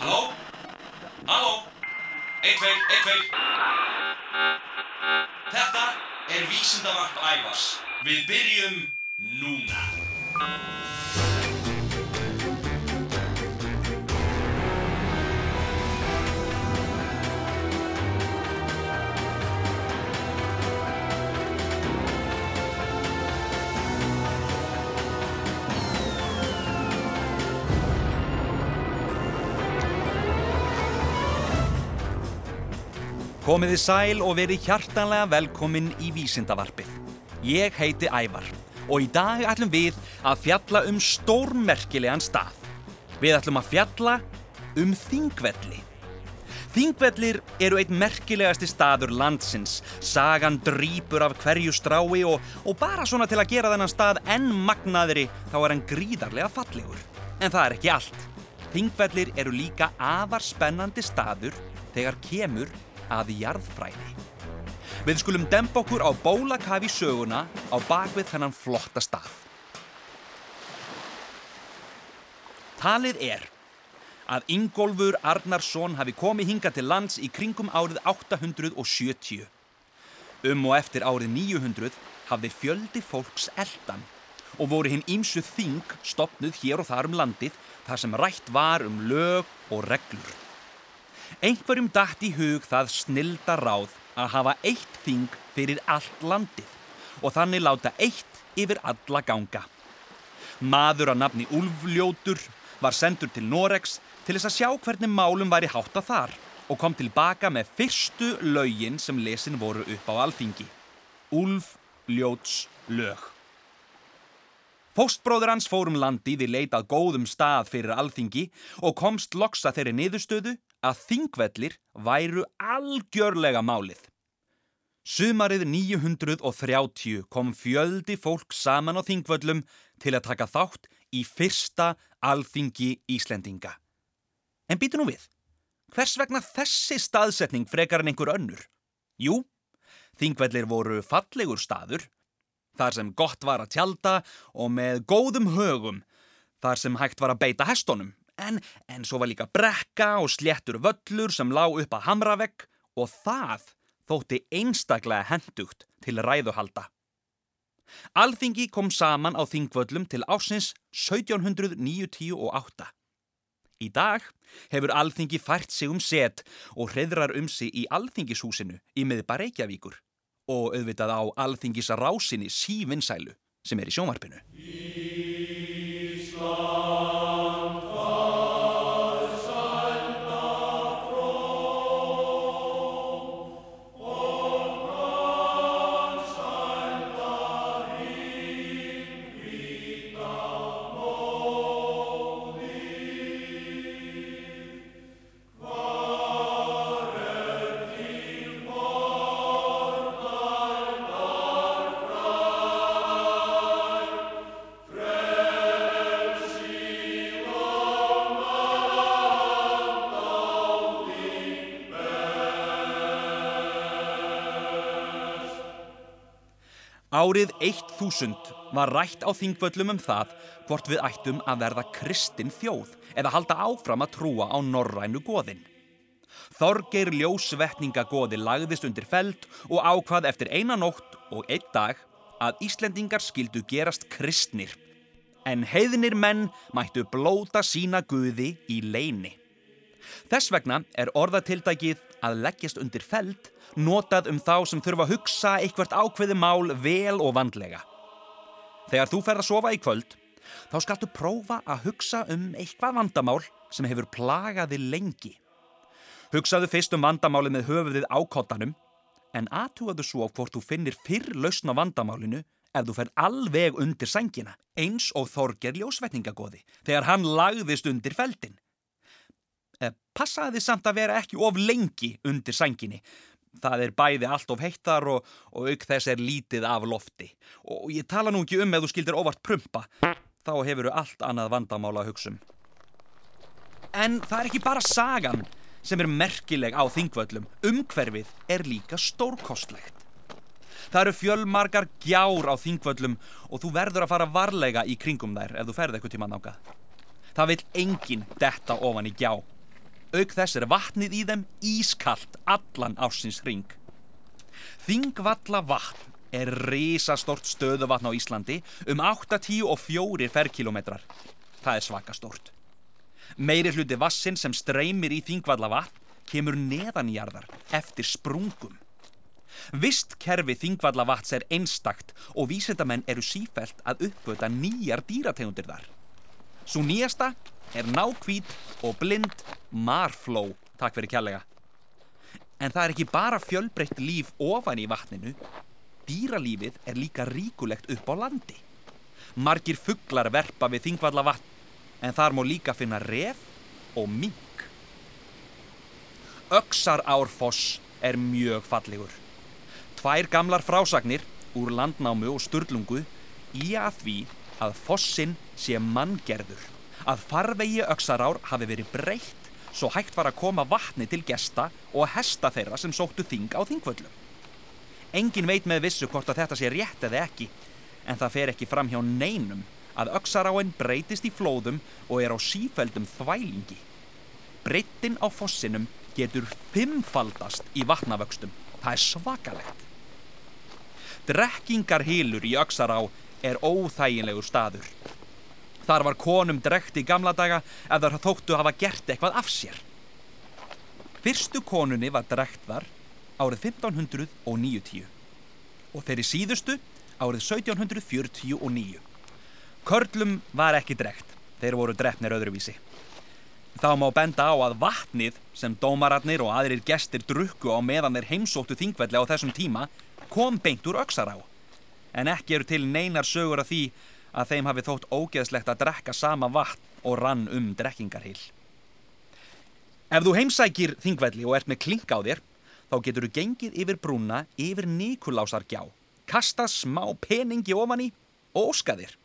Halló? Halló? Eitt, tveir, eitt, tveir. Þetta er vísindavarp ævars. Við byrjum núna. Komiði sæl og verið hjartanlega velkomin í Vísindavarpið. Ég heiti Ævar og í dag ætlum við að fjalla um stórmerkilegan stað. Við ætlum að fjalla um Þingvelli. Þingvellir eru einn merkilegasti staður landsins. Sagan drýpur af hverju strái og, og bara svona til að gera þennan stað enn magnaðri þá er hann gríðarlega fallegur. En það er ekki allt. Þingvellir eru líka afar spennandi staður þegar kemur að jarðfræði. Við skulum dempa okkur á bólakafi söguna á bakvið þennan flotta stað. Talið er að Ingólfur Arnarsson hafi komið hinga til lands í kringum árið 870. Um og eftir árið 900 hafði fjöldi fólks eldan og voru hinn ímsu þing stopnuð hér og þar um landið þar sem rætt var um lög og reglur. Einhverjum dætt í hug það snilda ráð að hafa eitt þing fyrir allt landið og þannig láta eitt yfir alla ganga. Maður að nafni Úlfljótur var sendur til Noregs til þess að sjá hvernig málum væri hátta þar og kom tilbaka með fyrstu lögin sem lesin voru upp á alþingi. Úlfljóts lög. Póstbróður hans fór um landi við leitað góðum stað fyrir alþingi og komst loksa þeirri niðurstöðu að þingvellir væru algjörlega málið. Sumarið 930 kom fjöldi fólk saman á þingvöllum til að taka þátt í fyrsta alþingi Íslendinga. En býtu nú við, hvers vegna þessi staðsetning frekar en einhver önnur? Jú, þingvellir voru fallegur staður, þar sem gott var að tjalda og með góðum högum, þar sem hægt var að beita hestonum. En, en svo var líka brekka og sléttur völlur sem lág upp að hamravegg og það þótti einstaklega hendugt til ræðuhalda. Alþingi kom saman á þingvöllum til ásins 1798. Í dag hefur Alþingi fært sig um set og hreðrar um sig í Alþingishúsinu í miðba Reykjavíkur og auðvitað á Alþingis rásinni sívinsælu sem er í sjónvarpinu. Árið 1000 var rætt á þingvöllum um það hvort við ættum að verða kristin þjóð eða halda áfram að trúa á norrænu goðin. Þorgeir ljósvetningagoði lagðist undir feld og ákvað eftir eina nótt og einn dag að Íslendingar skildu gerast kristnir. En heiðnir menn mættu blóta sína guði í leini. Þess vegna er orðatildækið að leggjast undir feld notað um þá sem þurfa að hugsa eitthvert ákveði mál vel og vandlega. Þegar þú fer að sofa í kvöld, þá skaltu prófa að hugsa um eitthvað vandamál sem hefur plagaði lengi. Hugsaðu fyrst um vandamáli með höfuðið ákottanum, en aðtúaðu svo hvort þú finnir fyrr lausna vandamálinu ef þú fer alveg undir sængina, eins og Þorger ljósvetningagóði, þegar hann lagðist undir feldin. Passaði samt að vera ekki of lengi undir sænginni. Það er bæði allt of heittar og, og auk þess er lítið af lofti. Og ég tala nú ekki um ef þú skildir óvart prumpa. Þá hefur þú allt annað vandamála að hugsa um. En það er ekki bara sagan sem er merkileg á þingvöllum. Umhverfið er líka stórkostlegt. Það eru fjölmargar gjár á þingvöllum og þú verður að fara varlega í kringum þær ef þú ferð eitthvað tíma nákað. Það vil enginn detta ofan í gjá. Auk þess er vatnið í þeim ískallt allan ásins ring. Þingvalla vatn er risastort stöðuvatn á Íslandi um 8-10 ferkilometrar. Það er svaka stort. Meiri hluti vassin sem streymir í Þingvalla vatn kemur neðanjarðar eftir sprungum. Vistkerfi Þingvalla vatns er einstakt og vísindamenn eru sífælt að uppgöta nýjar dýrategundir þar. Svo nýjasta er nákvít og blind marfló, takk fyrir kjallega. En það er ekki bara fjölbreytt líf ofan í vatninu, dýralífið er líka ríkulegt upp á landi. Margir fugglar verpa við þingvalla vatn, en þar má líka finna ref og mink. Öksar árfoss er mjög fallegur. Tvær gamlar frásagnir úr landnámu og sturlungu í að því að fossin sé manngerður. Að farvegi öksarár hafi verið breytt svo hægt var að koma vatni til gesta og hesta þeirra sem sóttu þing á þingvöllum. Engin veit með vissu hvort að þetta sé rétt eða ekki, en það fer ekki fram hjá neinum að öksaráin breytist í flóðum og er á sífældum þvælingi. Breyttin á fossinum getur fimmfaldast í vatnavöxtum. Það er svakalegt. Drekkingarhylur í öksará er óþæginlegur staður. Þar var konum drekt í gamla daga ef þar þóttu hafa gert eitthvað af sér. Fyrstu konunni var drekt þar árið 1590 og þeirri síðustu árið 1749. Körlum var ekki drekt, þeir voru drefnir öðruvísi. Þá má benda á að vatnið sem dómararnir og aðrir gestir drukku á meðan þeir heimsóttu þingvelli á þessum tíma kom beint úr öksará. En ekki eru til neinar sögur af því að þeim hafi þótt ógeðslegt að drekka sama vatn og rann um drekkingarhill. Ef þú heimsækir þingvelli og ert með klink á þér, þá getur þú gengið yfir brúna yfir Nikulásargjá, kastað smá peningi ofan í og óska þér.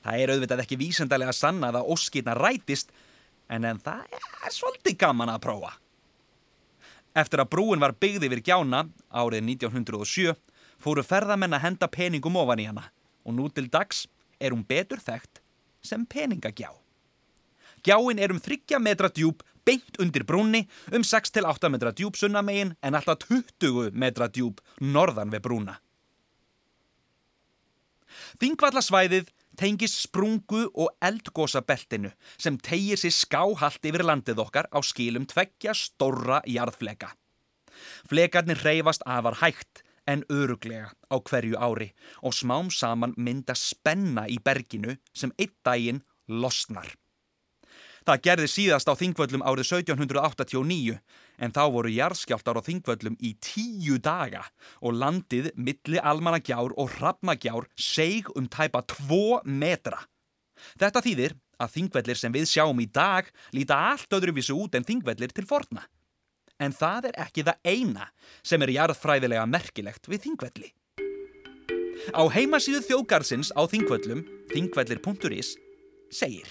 Það er auðvitað ekki vísendalega sannað að óskirna rætist, en en það er svolítið gaman að prófa. Eftir að brúin var byggð yfir gjána árið 1907 fóru ferðamenn að henda peningum ofan í hana og nú til dags er hún betur þekkt sem peningagjá. Gjáin er um 30 metra djúb beint undir brúnni, um 6-8 metra djúb sunnamegin en alltaf 20 metra djúb norðan við brúna. Þingvallasvæðið tengist sprungu og eldgósabeltinu sem tegir sér skáhalt yfir landið okkar á skilum tveggja stórra jarðfleka. Flekarnir reyfast afar hægt en öruglega á hverju ári og smám saman mynda spenna í berginu sem einn daginn losnar. Það gerði síðast á Þingvöllum árið 1789 en þá voru jarðskjáltar á Þingvöllum í tíu daga og landið milli almanagjár og hrafnagjár seig um tæpa tvo metra. Þetta þýðir að Þingvellir sem við sjáum í dag líta allt öðruvísu út en Þingvellir til forna. En það er ekki það eina sem er jarðfræðilega merkilegt við Þingvelli. Á heimasíðu þjókarsins á Þingvöllum, þingvellir.is, segir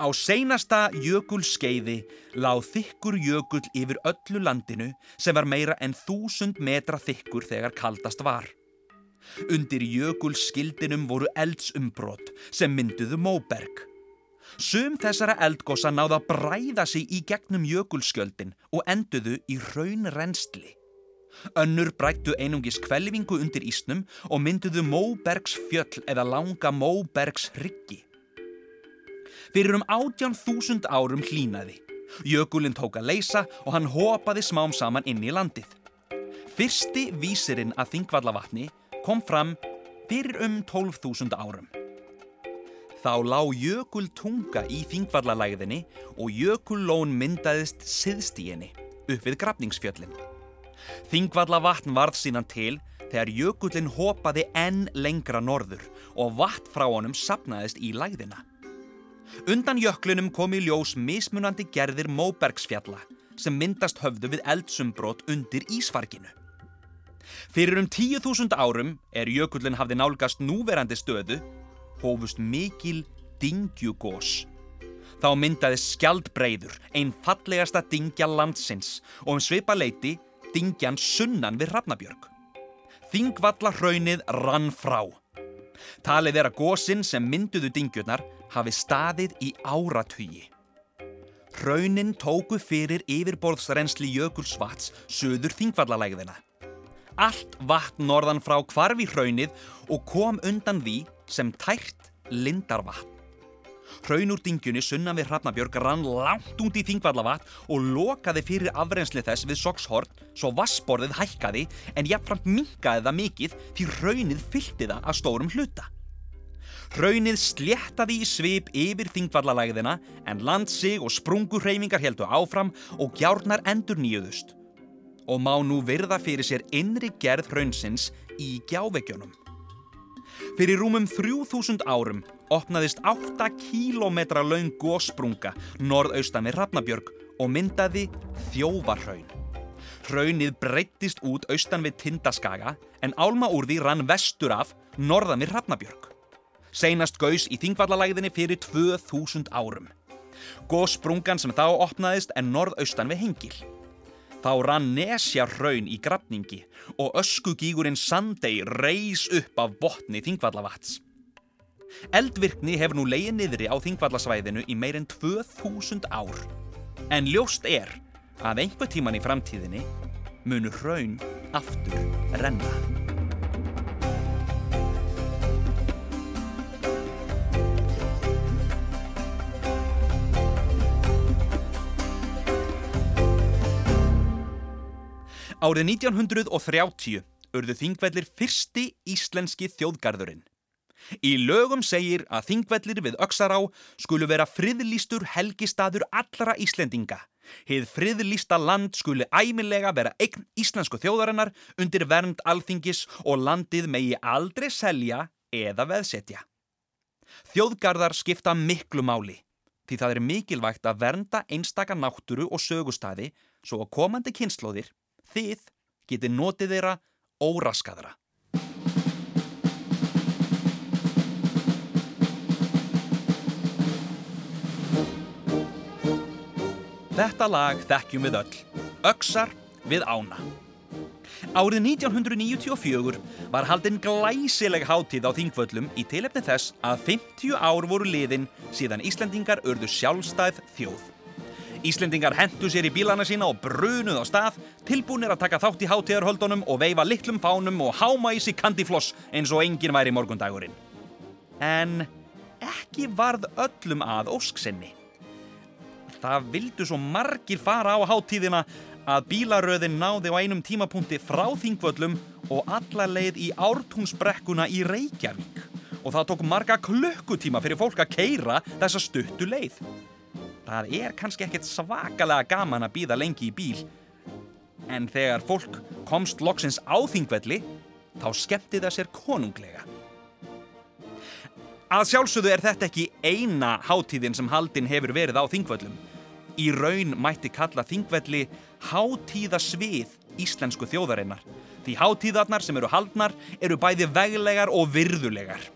Á seinasta jökulskeiði láð þykkur jökull yfir öllu landinu sem var meira en þúsund metra þykkur þegar kaldast var. Undir jökulskildinum voru eldsumbrott sem mynduðu móberg. Sum þessara eldgossa náða að bræða sig í gegnum jökulskjöldin og enduðu í raunrenstli. Önnur brættu einungis kvelvingu undir ísnum og mynduðu móbergsfjöll eða langa móbergsryggi. Fyrir um 18.000 árum hlínaði. Jökulinn tók að leysa og hann hopaði smám saman inn í landið. Fyrsti vísirinn að Þingvallavatni kom fram fyrir um 12.000 árum. Þá lág jökul tunga í Þingvallalæðinni og jökullón myndaðist siðst í henni upp við grafningsfjöllin. Þingvallavatn varð sínan til þegar jökullin hopaði enn lengra norður og vatn frá honum sapnaðist í læðina. Undan jöklunum kom í ljós mismunandi gerðir móbergsfjalla sem myndast höfðu við eldsumbrót undir Ísfarkinu. Fyrir um 10.000 árum er jökullin hafði nálgast núverandi stöðu hófust mikil dingjugós. Þá myndaði skjaldbreiður, einn fallegasta dingja landsins og um svipa leiti dingjan sunnan við Hrafnabjörg. Þingvalla hraunið rann frá. Talið er að gósinn sem mynduðu dingjurnar hafi staðið í áratugi. Hraunin tóku fyrir yfirborðsrensli Jökulsvats söður Þingvallalægðina. Allt vatn norðan frá kvarfi hraunið og kom undan því sem tært lindarvatn. Hraun úr dingjunni sunnan við Hrafnabjörg rann langt út í Þingvallavatn og lokaði fyrir afrensli þess við Sokshorn svo vassborðið hækkaði en jafnframt minkaði það mikið því hraunið fyllti það að stórum hluta. Hraunið sléttaði í svip yfir Þingvallalægðina en landsig og sprungurreifingar heldu áfram og gjárnar endur nýjuðust og má nú virða fyrir sér innri gerð hraunsins í gjávegjónum. Fyrir rúmum 3000 árum opnaðist 8 kílometra laung gósprunga norðaustan við Hrafnabjörg og myndaði þjóvarhraun. Hraunið breyttist út austan við Tindaskaga en álma úr því rann vestur af norðan við Hrafnabjörg. Seinast gaus í þingvallalæðinni fyrir 2000 árum. Gósprungan sem þá opnaðist en norðaustan við Hengil. Þá rann nesja hraun í grafningi og öskugígurinn Sandey reys upp af botni Þingvallavats. Eldvirkni hefur nú leiði niðri á Þingvallasvæðinu í meirinn 2000 ár. En ljóst er að einhver tíman í framtíðinni munu hraun aftur renna. Árið 1930 urðu Þingvellir fyrsti íslenski þjóðgarðurinn. Í lögum segir að Þingvellir við Öksará skulu vera friðlýstur helgistaður allra Íslendinga. Hið friðlýsta land skulu æmilega vera eign íslensku þjóðarinnar undir vernd alþingis og landið megi aldrei selja eða veðsetja. Þjóðgarðar skipta miklu máli því það er mikilvægt að vernda einstaka náttúru og sögustæði svo að komandi kynnslóðir þið getið notið þeirra óraskaðra. Þetta lag þekkjum við öll. Öksar við ána. Árið 1994 var haldinn glæsileg hátíð á Þingvöllum í tilefni þess að 50 ár voru liðin síðan Íslandingar urðu sjálfstæð þjóð. Íslendingar hendu sér í bílana sína og brunuð á stað, tilbúinir að taka þátt í hátíðarhöldunum og veifa litlum fánum og háma í sig kandifloss eins og engin væri morgundagurinn. En ekki varð öllum að ósksenni. Það vildu svo margir fara á hátíðina að bílaröðin náði á einum tímapunkti frá Þingvöllum og alla leið í ártúnsbrekkuna í Reykjavík og það tók marga klukkutíma fyrir fólk að keira þessa stuttu leið. Það er kannski ekkert svakalega gaman að býða lengi í bíl en þegar fólk komst loksins á þingvelli þá skemmti það sér konunglega. Að sjálfsögðu er þetta ekki eina hátíðin sem haldinn hefur verið á þingvöllum. Í raun mætti kalla þingvelli hátíðasvið íslensku þjóðarinnar því hátíðarnar sem eru haldnar eru bæði veglegar og virðulegar.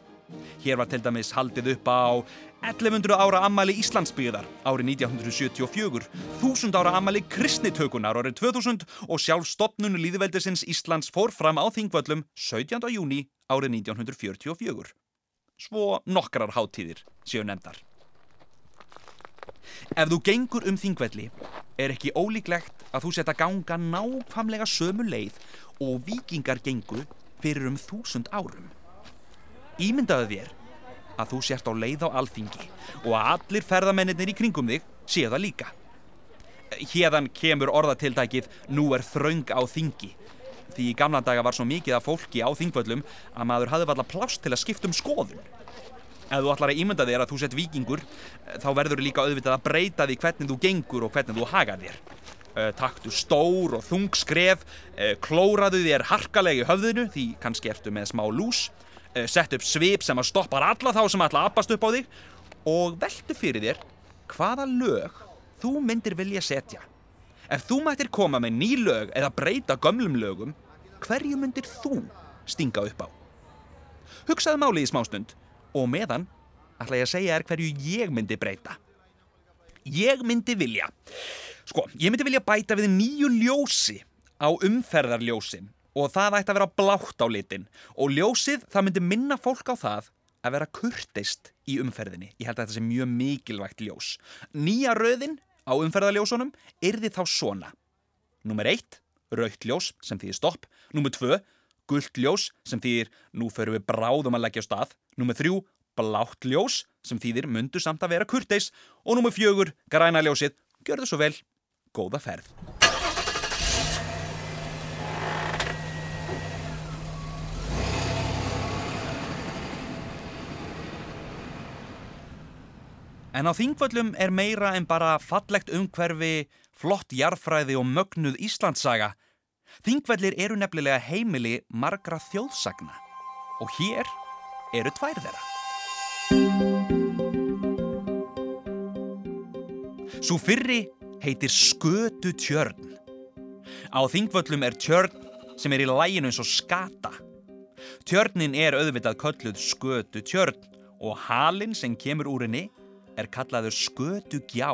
Hér var til dæmis haldið upp á 1100 ára ammali Íslandsbyggðar árið 1974, 1000 ára ammali kristnitökunar árið 2000 og sjálf stopnunu líðveldisins Íslands fór fram á þingvöllum 17. júni árið 1944. Svo nokkrar háttíðir séu nefndar. Ef þú gengur um þingvelli er ekki ólíklegt að þú setja ganga nákvæmlega sömu leið og vikingar gengu fyrir um þúsund árum. Ímyndaðu þér að þú sért á leið á alþingi og að allir ferðamennir í kringum þig séu það líka. Hérðan kemur orðatildækið nú er þraung á þingi því í gamla daga var svo mikið af fólki á þingvöllum að maður hafði valla plást til að skipta um skoðun. Ef þú ætlar að ímynda þér að þú sett vikingur þá verður líka auðvitað að breyta því hvernig þú gengur og hvernig þú haga þér. Taktu stór og þung skref, klóraðu þér harkalegi höfðinu því kannski ertu með smá lús sett upp svip sem að stoppar alla þá sem ætla að appast upp á þig og veldu fyrir þér hvaða lög þú myndir vilja setja. Ef þú mættir koma með ný lög eða breyta gömlum lögum, hverju myndir þú stinga upp á? Hugsaðu málið í smástund og meðan ætla ég að segja er hverju ég myndi breyta. Ég myndi vilja, sko, ég myndi vilja bæta við nýju ljósi á umferðarljósin og það ætti að vera blátt á litin og ljósið það myndi minna fólk á það að vera kurteist í umferðinni. Ég held að þetta sé mjög mikilvægt ljós. Nýja röðin á umferðarljósunum yrði þá svona. Númer 1, raukt ljós sem þýðir stopp. Númer 2, gullt ljós sem þýðir nú förum við bráðum að leggja á stað. Númer 3, blátt ljós sem þýðir myndu samt að vera kurteis. Og númer 4, græna ljósið, gjör þau svo vel, góða ferð. En á þingvöllum er meira en bara fallegt umhverfi, flott jarfræði og mögnuð Íslandsaga. Þingvellir eru nefnilega heimili margra þjóðsagna og hér eru tvær þeirra. Svo fyrri heitir Skötu tjörn. Á þingvöllum er tjörn sem er í læginu eins og skata. Tjörnin er auðvitað kölluð Skötu tjörn og halin sem kemur úr henni er kallaður skötu gjá.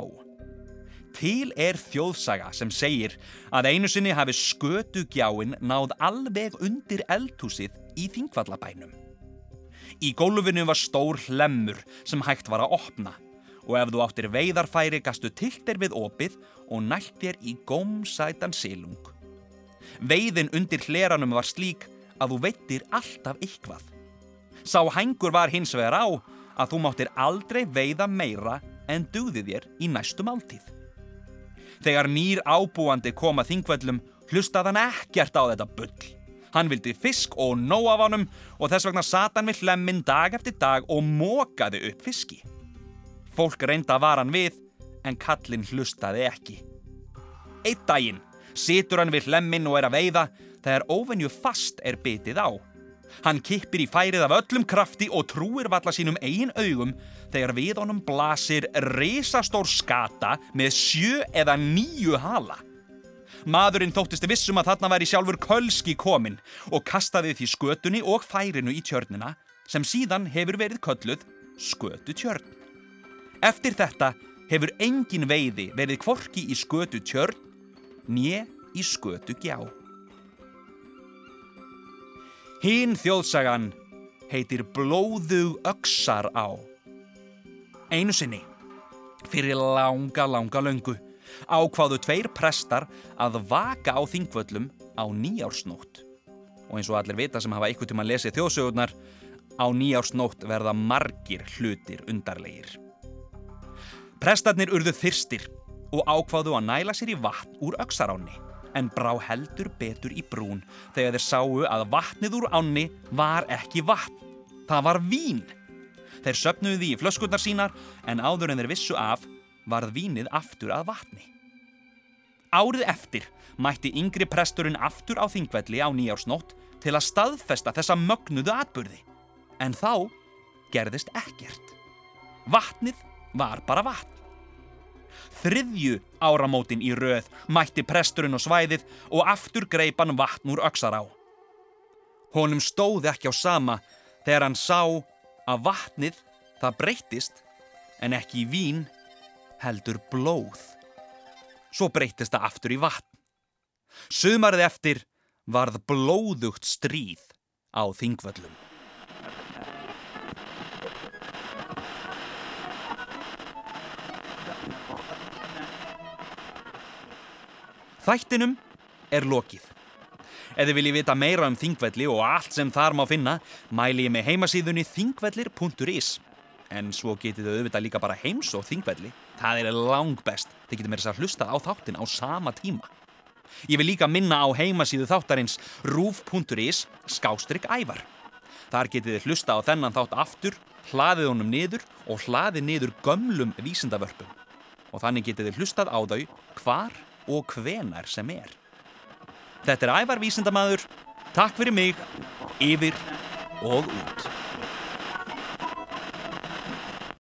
Til er þjóðsaga sem segir að einu sinni hafi skötu gjáin náð alveg undir eldhúsið í þingvallabænum. Í gólfinu var stór hlemmur sem hægt var að opna og ef þú áttir veiðarfæri gastu tiltir við opið og nælt þér í gómsætan silung. Veiðin undir hleranum var slík að þú veittir alltaf ykkvað. Sá hængur var hins vegar á að þú máttir aldrei veiða meira en dugði þér í næstu máltíð. Þegar nýr ábúandi kom að þingvöllum hlustað hann ekkert á þetta bull. Hann vildi fisk og nóg af honum og þess vegna sat hann við hlemmin dag eftir dag og mókaði upp fiski. Fólk reynda var hann við en kallin hlustaði ekki. Eitt daginn situr hann við hlemmin og er að veiða þegar ofennju fast er bitið á. Hann kippir í færið af öllum krafti og trúir valla sínum eigin augum þegar við honum blasir risastór skata með sjö eða nýju hala. Maðurinn þóttist vissum að þarna væri sjálfur kölski komin og kastaði því skötunni og færinu í tjörnina sem síðan hefur verið kölluð skötu tjörn. Eftir þetta hefur engin veiði verið kvorki í skötu tjörn nýje í skötu Hinn þjóðsagan heitir Blóðug öksar á. Einu sinni, fyrir langa, langa löngu, ákváðu tveir prestar að vaka á þingvöllum á nýjársnótt. Og eins og allir vita sem hafa ykkur tíma að lesa þjóðsögurnar, á nýjársnótt verða margir hlutir undarlegir. Prestarnir urðu þyrstir og ákváðu að næla sér í vatn úr öksaráni en brá heldur betur í brún þegar þeir sáu að vatnið úr ánni var ekki vatn. Það var vín. Þeir söpnuðu því í flöskunnar sínar en áður en þeir vissu af varð vínið aftur að vatni. Árið eftir mætti yngri presturinn aftur á þingvelli á nýjársnótt til að staðfesta þessa mögnuðu atbyrði. En þá gerðist ekkert. Vatnið var bara vatn. Þriðju áramótin í röð mætti presturinn á svæðið og aftur greipan vatn úr öksar á. Honum stóði ekki á sama þegar hann sá að vatnið það breyttist en ekki í vín heldur blóð. Svo breyttist það aftur í vatn. Sumarið eftir varð blóðugt stríð á þingvöllum. Þættinum er lokið. Ef þið viljið vita meira um Þingvelli og allt sem þar má finna, mæli ég með heimasíðunni þingvellir.is. En svo getið þau auðvitað líka bara heims og Þingvelli. Það er lang best. Þið með þess að hlusta á þáttin á sama tíma. Ég vil líka minna á heimasíðu þáttarins rúf.is skástrygg ævar. Þar getið þið hlusta á þennan þátt aftur, hlaðið honum niður og hlaðið niður gömlum vísindavörpum. Og þannig getið þið hlustað á þau hvar og hvenar sem er. Þetta er ævar vísindamæður. Takk fyrir mig, yfir og út.